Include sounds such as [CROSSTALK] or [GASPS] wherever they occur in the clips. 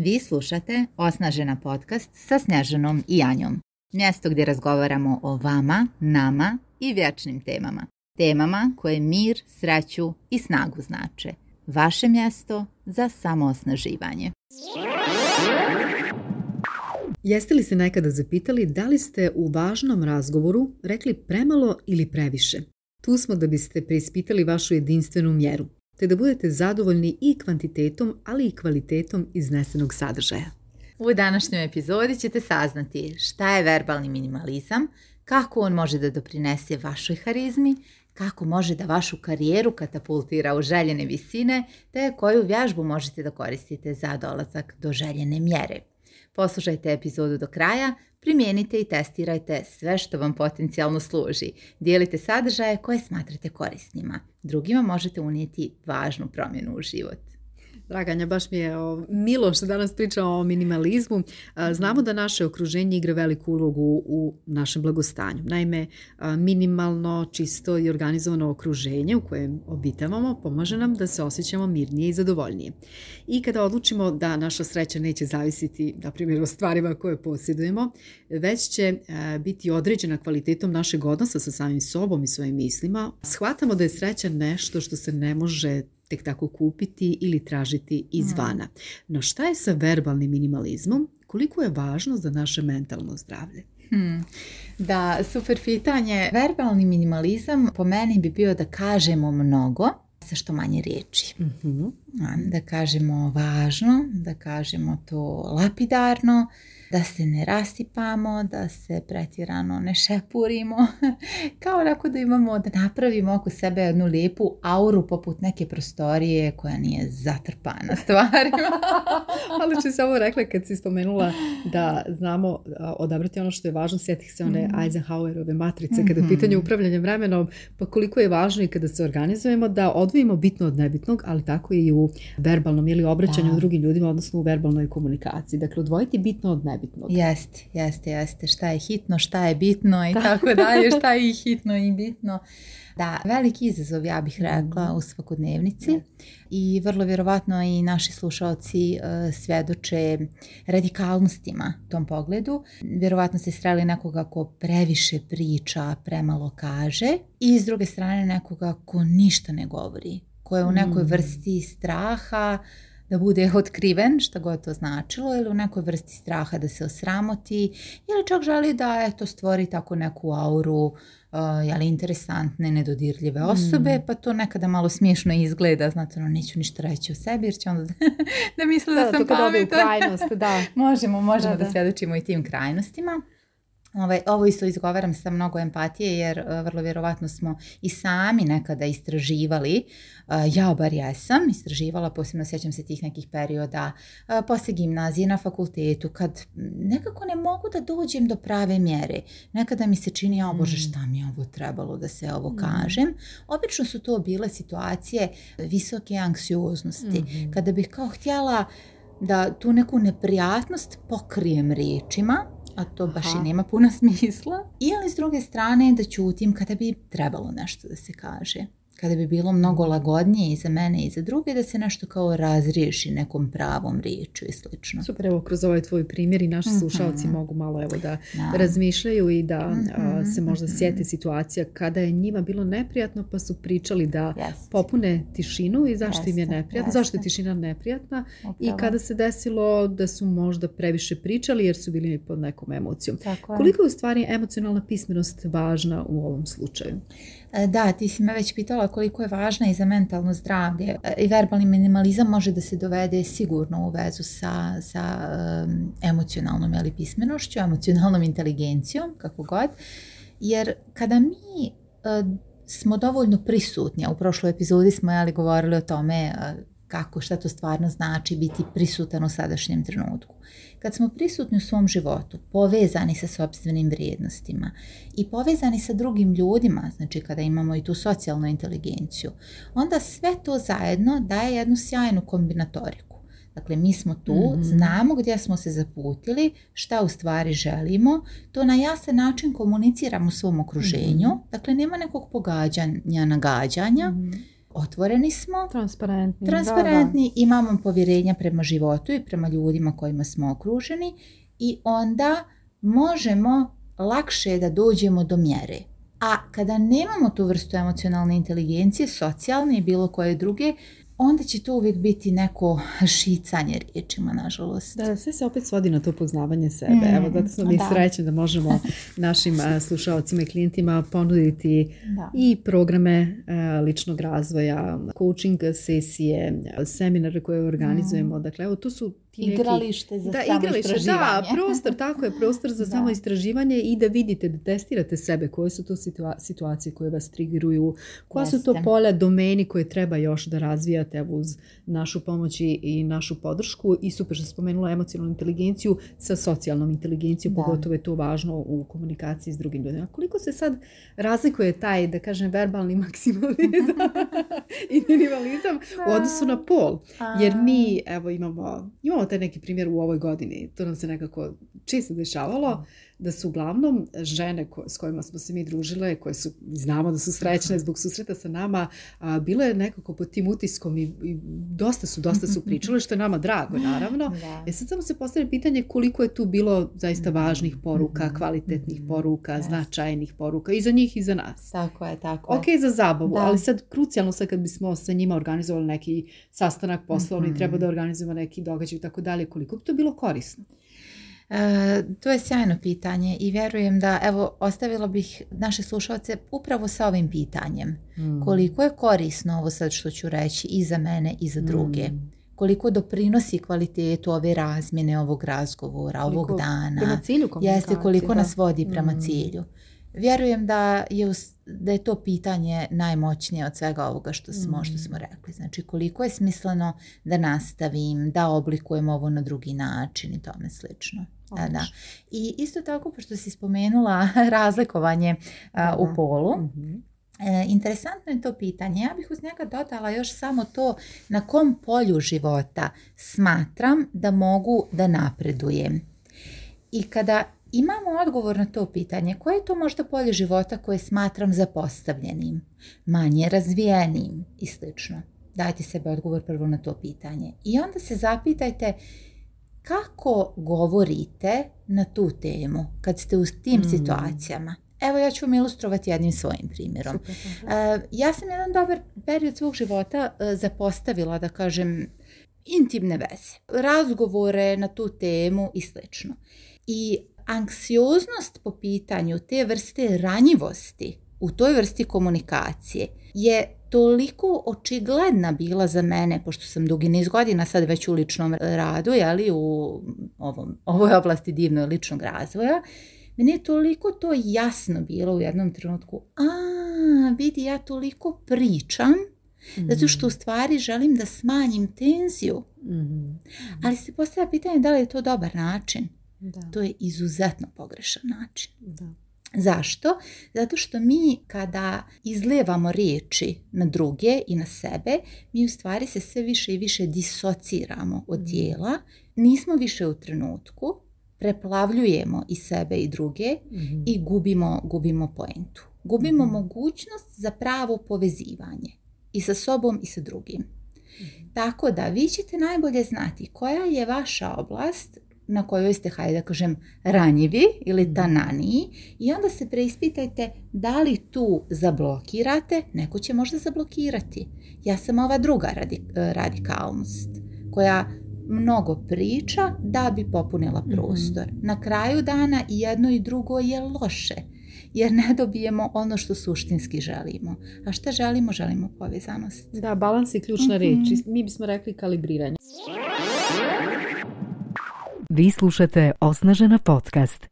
Vi slušate Osnažena podcast sa Snjaženom i Anjom, Mjesto gdje razgovaramo o vama, nama i vječnim temama. Temama koje mir, sreću i snagu znače. Vaše mjesto za samoosnaživanje. Jeste li se nekada zapitali da li ste u važnom razgovoru rekli premalo ili previše? Tu smo da biste preispitali vašu jedinstvenu mjeru – te da budete zadovoljni i kvantitetom, ali i kvalitetom iznesenog sadržaja. U današnjoj epizodi ćete saznati šta je verbalni minimalizam, kako on može da doprinese vašoj harizmi, kako može da vašu karijeru katapultira u željene visine, te koju vježbu možete da koristite za dolazak do željene mjere. Poslušajte epizodu do kraja Primijenite i testirajte sve što vam potencijalno služi. Dijelite sadržaje koje smatrate korisnima. Drugima možete unijeti važnu promjenu u život. Draganja, baš mi je milo što danas pričamo o minimalizmu. Znamo da naše okruženje igra veliku ulogu u našem blagostanju. Naime, minimalno, čisto i organizovano okruženje u kojem obitavamo pomaže nam da se osjećamo mirnije i zadovoljnije. I kada odlučimo da naša sreća neće zavisiti, na primjer, o stvarima koje posjedujemo, već će e, biti određena kvalitetom našeg odnosa sa samim sobom i svojim mislima, shvatamo da je sreća nešto što se ne može tek tako kupiti ili tražiti izvana. Mhm. No šta je sa verbalnim minimalizmom? Koliko je važno za naše mentalno zdravlje? Hmm. Da, super pitanje. Verbalni minimalizam po meni bi bio da kažemo mnogo sa što manje riječi. Mhm. Da kažemo važno, da kažemo to lapidarno, da se ne rastipamo, da se pretjerano ne šepurimo, [LAUGHS] kao onako da imamo, da napravimo oko sebe jednu lijepu auru poput neke prostorije koja nije zatrpana [LAUGHS] stvarima. [LAUGHS] Ali ću ovo rekla kad si spomenula da znamo odabrati ono što je važno, sjetih se one mhm. Eisenhowerove matrice kada je mhm. pitanje upravljanja vremenom, pa koliko je važno i kada se organizujemo da odvojimo bitno od nebitnog, ali tako i u verbalnom ili obraćanju drugim ljudima, odnosno u verbalnoj komunikaciji. Dakle, odvojiti bitno od nebitnog Jest, Jeste, jeste, jeste. Šta je hitno, šta je bitno i tako dalje, [LAUGHS] šta je i hitno i bitno. Da, veliki izazov, ja bih rekla, mhm. u svakodnevnici i vrlo vjerovatno i naši slušalci svedoče svjedoče radikalnostima tom pogledu. Vjerovatno se sreli nekoga ko previše priča, premalo kaže i s druge strane nekoga ko ništa ne govori, ko je u nekoj mm. vrsti straha, da bude otkriven, što god to značilo, ili u nekoj vrsti straha da se osramoti, ili čak želi da eto, stvori tako neku auru Uh, interesantne, nedodirljive osobe, mm. pa to nekada malo smiješno izgleda, znate, ono neću ništa reći o sebi, jer će onda da, [LAUGHS] da misle da, da sam pametan. da. [LAUGHS] možemo, možemo da, da i tim krajnostima. Ovaj, ovo isto izgovaram sa mnogo empatije jer e, vrlo vjerovatno smo i sami nekada istraživali, e, ja bar jesam istraživala, posebno sjećam se tih nekih perioda, e, posle gimnazije na fakultetu, kad nekako ne mogu da dođem do prave mjere. Nekada mi se čini, ja bože mm. šta mi je ovo trebalo da se ovo mm. kažem. Obično su to bile situacije visoke anksioznosti, mm-hmm. kada bih kao htjela da tu neku neprijatnost pokrijem riječima, a to baš i nema puno [LAUGHS] smisla. Ili s druge strane da ćutim kada bi trebalo nešto da se kaže kada bi bilo mnogo lagodnije i za mene i za druge, da se nešto kao razriješi nekom pravom riječu i slično. Super, evo kroz ovaj tvoj primjer i naši mm mogu malo evo da, razmišljaju i da mhm. se možda mm situacija kada je njima bilo neprijatno pa su pričali da popune tišinu i zašto im je neprijatno, zašto je tišina neprijatna i kada se desilo da su možda previše pričali jer su bili pod nekom emocijom. Koliko je u stvari emocionalna pismenost važna u ovom slučaju? E, da, ti si me već pitala koliko je važna i za mentalno zdravlje. E, I verbalni minimalizam može da se dovede sigurno u vezu sa, sa emocionalnom ili pismenošću, emocionalnom inteligencijom, kako god. Jer kada mi e, smo dovoljno prisutni, a u prošloj epizodi smo ali govorili o tome kako, šta to stvarno znači biti prisutan u sadašnjem trenutku. Kad smo prisutni u svom životu, povezani sa sobstvenim vrijednostima i povezani sa drugim ljudima, znači kada imamo i tu socijalnu inteligenciju, onda sve to zajedno daje jednu sjajnu kombinatoriku. Dakle, mi smo tu, mhm. znamo gdje smo se zaputili, šta u stvari želimo, to na jasan način komuniciramo u svom okruženju, mhm. dakle nema nekog pogađanja, nagađanja, mm otvoreni smo, transparentni, transparentni imamo povjerenja prema životu i prema ljudima kojima smo okruženi i onda možemo lakše da dođemo do mjere. A kada nemamo tu vrstu emocionalne inteligencije, socijalne i bilo koje druge, onda će to uvijek biti neko šicanje riječima, nažalost. Da, sve se opet svodi na to poznavanje sebe. Mm, evo, zato smo mi srećni da možemo [LAUGHS] našim slušalcima i klijentima ponuditi i programe ličnog razvoja, coaching sesije, seminare koje organizujemo. Mm. Dakle, evo, to su igralište za da, samo igralište, Da, prostor, tako je, prostor za [LAUGHS] samo istraživanje i da vidite, da testirate sebe, koje su to situacije koje vas trigiruju, koja su to polja, domeni koje treba još da razvijate uz našu pomoć i našu podršku i super što spomenula emocionalnu inteligenciju sa socijalnom inteligencijom, pogotovo je to važno u komunikaciji s drugim ljudima. Koliko se sad razlikuje taj, da kažem, verbalni [LAUGHS] maksimalizam [LAUGHS] i minimalizam u odnosu na pol? Jer mi, evo, imamo, imamo taj neki primjer u ovoj godini. To nam se nekako čisto dešavalo da su uglavnom žene s kojima smo se mi družile, koje su, znamo da su srećne zbog susreta sa nama, a, je nekako pod tim utiskom i, i dosta su, dosta su [LAUGHS] pričale, što je nama drago, naravno. Da. E sad samo se postavlja pitanje koliko je tu bilo zaista mhm. važnih poruka, mhm. kvalitetnih mhm. poruka, značajnih poruka i za njih i za nas. Tako je, tako je. Ok, za zabavu, ali sad krucijalno sad kad bismo sa njima organizovali neki sastanak poslovni, treba da organizujemo neki događaj i tako dalje, koliko bi to bilo korisno? E, to je sjajno pitanje i vjerujem da evo ostavila bih naše slušalce upravo sa ovim pitanjem. Mm. Koliko je korisno ovo sad što ću reći i za mene i za druge. Mm. Koliko doprinosi kvalitetu ove razmjene ovog razgovora, ovog dana. Prema Jeste koliko nas vodi prema mm. cilju. Vjerujem da je, da je to pitanje najmoćnije od svega ovoga što smo, što smo rekli. Znači koliko je smisleno da nastavim, da oblikujem ovo na drugi način i tome slično. Da. I isto tako, pošto si spomenula [LAUGHS] razlikovanje u polu, mhm. e, interesantno je to pitanje. Ja bih uz njega dodala još samo to na kom polju života smatram da mogu da napredujem. I kada imamo odgovor na to pitanje, koje je to možda polje života koje smatram zapostavljenim, manje razvijenim i slično. Dajte sebe odgovor prvo na to pitanje. I onda se zapitajte kako govorite na tu temu kad ste u tim mm. situacijama? Evo ja ću vam ilustrovati jednim svojim primjerom. E, ja sam jedan dobar period svog života e, zapostavila, da kažem, intimne veze, razgovore na tu temu i slično. I anksioznost po pitanju te vrste ranjivosti u toj vrsti komunikacije je toliko očigledna bila za mene, pošto sam dugi niz godina sad već u ličnom radu, ali u ovom, ovoj oblasti divno ličnog razvoja, meni je toliko to jasno bilo u jednom trenutku, a vidi ja toliko pričam, Zato što u mm. stvari želim da smanjim tenziju. Mm-hmm. Ali se postavlja pitanje da li je to dobar način. Da. To je izuzetno pogrešan način. Da. Zašto? Zato što mi kada izlevamo riječi na druge i na sebe, mi u stvari se sve više i više disociramo od dijela, mm. nismo više u trenutku, preplavljujemo i sebe i druge mhm. i gubimo, gubimo poentu. Gubimo mhm. mogućnost za pravo povezivanje i sa sobom i sa drugim. Mhm. Tako da vi ćete najbolje znati koja je vaša oblast na kojoj ste, hajde da kažem, ranjivi ili dananiji i onda se preispitajte da li tu zablokirate, neko će možda zablokirati. Ja sam ova druga e, radikalnost koja mnogo priča da bi popunila mhm. prostor. Na kraju dana i jedno i drugo je loše jer ne dobijemo ono što suštinski želimo. A šta želimo? Želimo povezanost. Da, balans je ključna mhm. riječ. Mi bismo rekli kalibriranje. Vi slušate Osnažena podcast.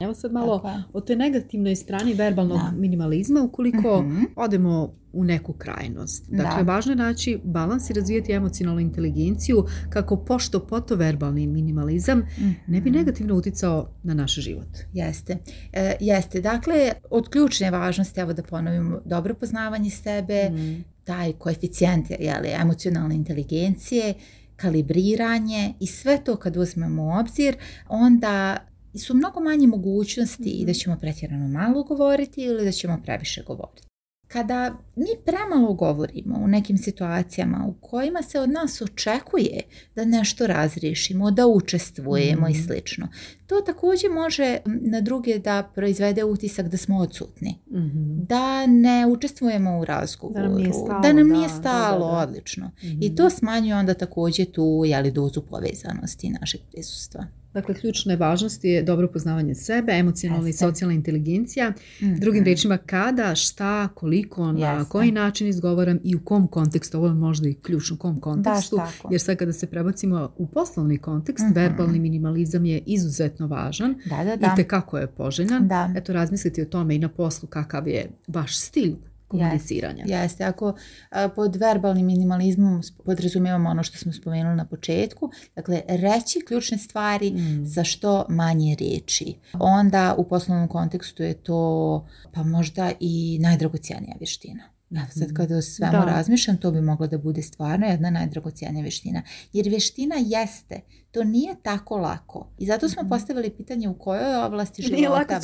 Evo sad malo o toj negativnoj strani verbalnog minimalizma ukoliko mhm. odemo u neku krajnost. Dakle, da. važno je naći balans i razvijati emocionalnu inteligenciju kako pošto poto verbalni minimalizam ne bi mhm. negativno uticao na naš život. Jeste. E, jeste. Dakle, od ključne važnosti, evo da ponovim, dobro poznavanje sebe, mhm taj koeficijent jeli, emocionalne inteligencije, kalibriranje i sve to kad uzmemo u obzir, onda su mnogo manje mogućnosti i da mhm. ćemo pretjerano malo govoriti ili da ćemo previše govoriti. Kada mi premalo govorimo u nekim situacijama u kojima se od nas očekuje da nešto razriješimo, da učestvujemo i mhm. slično, to također može na druge da proizvede utisak da smo odsutni, mhm. da ne učestvujemo u razgovoru, da nam, nije stalo, odlično. I to mhm. smanjuje onda također tu jeli, dozu povezanosti našeg prisustva. Dakle, ključne važnosti je dobro poznavanje sebe, emocionalna i socijalna inteligencija. Mm-hmm. Drugim rečima, kada, šta, koliko, na koji način izgovaram i u kom kontekstu. Ovo je možda i ključno, u kom kontekstu. Jer sad kada se prebacimo u poslovni kontekst, mhm. verbalni minimalizam je izuzetno važan da, da, da. i je poželjan. Da. Eto, razmisliti o tome i na poslu kakav je vaš stil komuniciranja. Jeste, jeste. ako pod verbalnim minimalizmom podrazumijevamo ono što smo spomenuli na početku, dakle reći ključne stvari mm. što manje riječi. Onda u poslovnom kontekstu je to pa možda i najdragocijenija vještina. sad mm. kada o svemu da. razmišljam, to bi moglo da bude stvarno jedna najdragocijenija vještina. Jer vještina jeste to nije tako lako. I zato smo mhm. postavili pitanje u kojoj oblasti života nije lako vam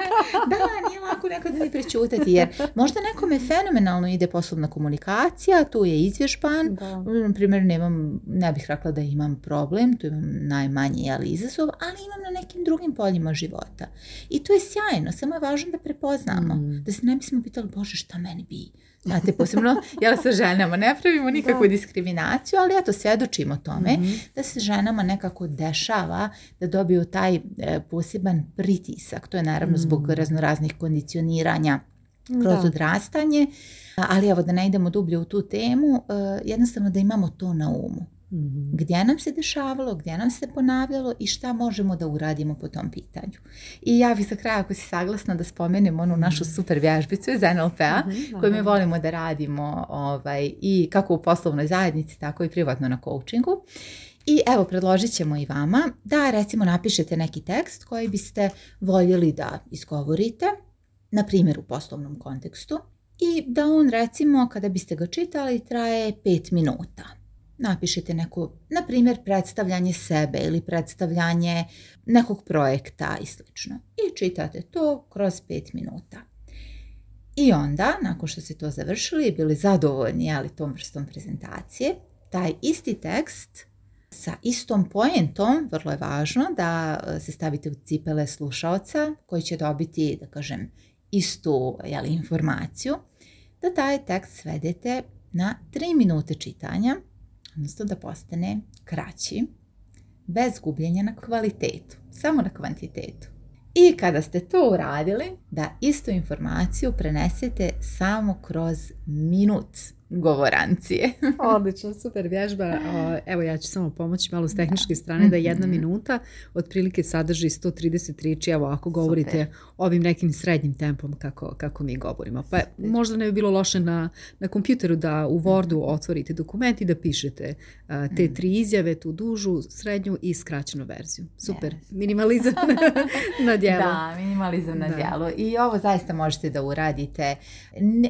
[LAUGHS] da, nije lako nekada ni prečutati. Jer možda nekome fenomenalno ide poslovna komunikacija, tu je izvješpan. Na mm, primjer, nemam, ne bih rekla da imam problem, tu imam najmanji ali izazov, ali imam na nekim drugim poljima života. I to je sjajno, samo je važno da prepoznamo. Mhm. Da se ne bismo pitali, Bože, šta meni bi Znate, posebno, jel sa ženama ne pravimo nikakvu diskriminaciju, ali eto, svedočimo tome mm-hmm. da se ženama nekako dešava da dobiju taj e, poseban pritisak. To je naravno mhm. zbog raznoraznih kondicioniranja kroz odrastanje, ali evo da ne idemo dublje u tu temu, e, jednostavno da imamo to na umu. Mhm. Gdje nam se dešavalo, gdje nam se ponavljalo i šta možemo da uradimo po tom pitanju. I ja bih za kraj, ako si saglasna, da spomenem onu mhm. našu super vježbicu iz NLP-a mhm, koju mi volimo da radimo ovaj, i kako u poslovnoj zajednici, tako i privatno na coachingu. I evo, predložit ćemo i vama da recimo napišete neki tekst koji biste voljeli da izgovorite, na primjer u poslovnom kontekstu, i da on recimo kada biste ga čitali traje 5 minuta. Napišete neku, na primjer, predstavljanje sebe ili predstavljanje nekog projekta i sl. I čitate to kroz 5 minuta. I onda, nakon što ste to završili i bili zadovoljni ali tom vrstom prezentacije, taj isti tekst sa istom poentom, vrlo je važno da e, se stavite u cipele slušaoca koji će dobiti, da kažem, istu jeli, informaciju, da taj tekst svedete na 3 minute čitanja odnosno da postane kraći, bez gubljenja na kvalitetu, samo na kvantitetu. I kada ste to uradili, da istu informaciju prenesete samo kroz minut govorancije. [LAUGHS] Odlično, super vježba. Evo ja ću samo pomoći malo s tehničke strane da jedna mhm. minuta otprilike sadrži 130 riječi, evo ako govorite ovim nekim srednjim tempom kako, kako mi govorimo. Pa možda ne bi bilo loše na, na kompjuteru da u mhm. Wordu otvorite dokument i da pišete te mhm. tri izjave, tu dužu, srednju i skraćenu verziju. Super, minimalizam [LAUGHS] na djelu. Da, minimalizam na I ovo zaista možete da uradite.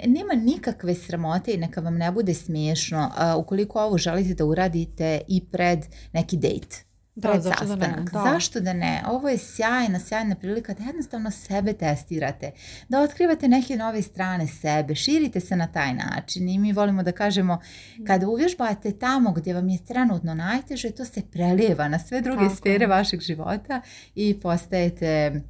nema nikakve sramote i neka vam ne bude smiješno, ukoliko ovo želite da uradite i pred neki date. pred zašto Da ne, Zašto da ne? Ovo je sjajna, sjajna prilika da jednostavno sebe testirate, da otkrivate neke nove strane sebe, širite se na taj način i mi volimo da kažemo mm. kada uvježbate tamo gdje vam je trenutno najteže, to se prelijeva na sve druge sfere vašeg života i postajete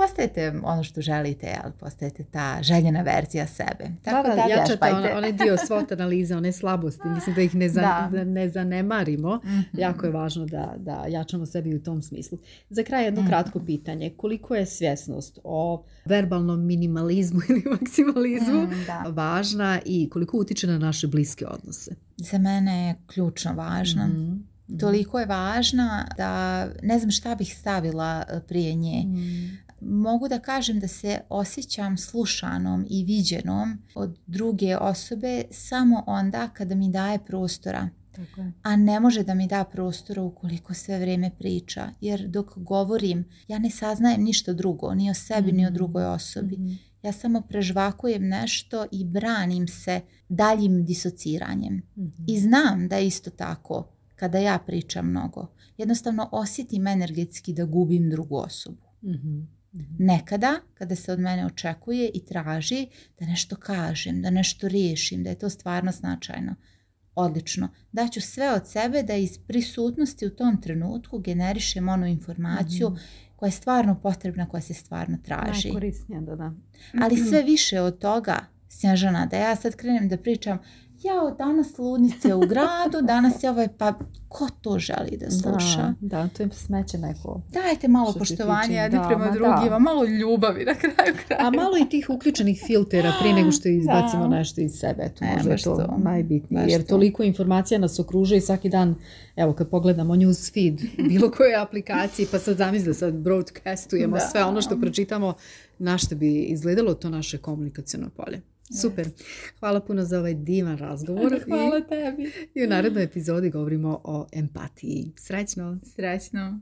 postajete ono što želite, ali postajete ta željena verzija sebe. Tako pa da, da, jačate onaj dio svot analize, one slabosti, mislim da ih ne, da. zanemarimo. Mhm. Jako je važno da, da jačamo sebi u tom smislu. Za kraj jedno mhm. kratko pitanje. Koliko je svjesnost o verbalnom minimalizmu [LAUGHS] ili maksimalizmu mhm, važna i koliko utiče na naše bliske odnose? Za mene je ključno važna. Toliko je važna da ne znam šta bih stavila e, prije nje mogu da kažem da se osjećam slušanom i viđenom od druge osobe samo onda kada mi daje prostora. A ne može da mi da prostora ukoliko sve vrijeme priča. Jer dok govorim, ja ne saznajem ništa drugo, ni o sebi, ni o mm-hmm. drugoj osobi. Mm-hmm. Ja samo prežvakujem nešto i branim se daljim disociranjem. Mm-hmm. I znam da je isto tako kada ja pričam mnogo. Jednostavno osjetim energetski da gubim drugu osobu. Mhm. Nekada, kada se od mene očekuje i traži da nešto kažem, da nešto riješim, da je to stvarno značajno, odlično. Daću sve od sebe da iz prisutnosti u tom trenutku generišem onu informaciju mhm. koja je stvarno potrebna, koja se stvarno traži. Najkorisnija, Ali [CLEARS THROAT] sve više od toga, Snježana, da ja sad krenem da pričam jao, danas ludnice u gradu, danas je ovaj, pa ko to želi da sluša? Da, to je smeće neko. Dajte malo poštovanja jedni prema drugima, malo ljubavi na kraju kraja. A malo i tih uključenih filtera prije nego što [GASPS] izbacimo nešto iz sebe, to e, to, najbitnije. Jer toliko informacija nas okružuje i svaki dan, evo kad pogledamo feed, [LAUGHS] bilo koje aplikacije, pa sad zamislite sad broadcastujemo sve ono što pročitamo, na što bi izgledalo to naše komunikacijno polje. Super. Hvala puno za ovaj divan razgovor. [LAUGHS] Hvala tebi. I u narednoj epizodi govorimo o empatiji. Srećno. Srećno.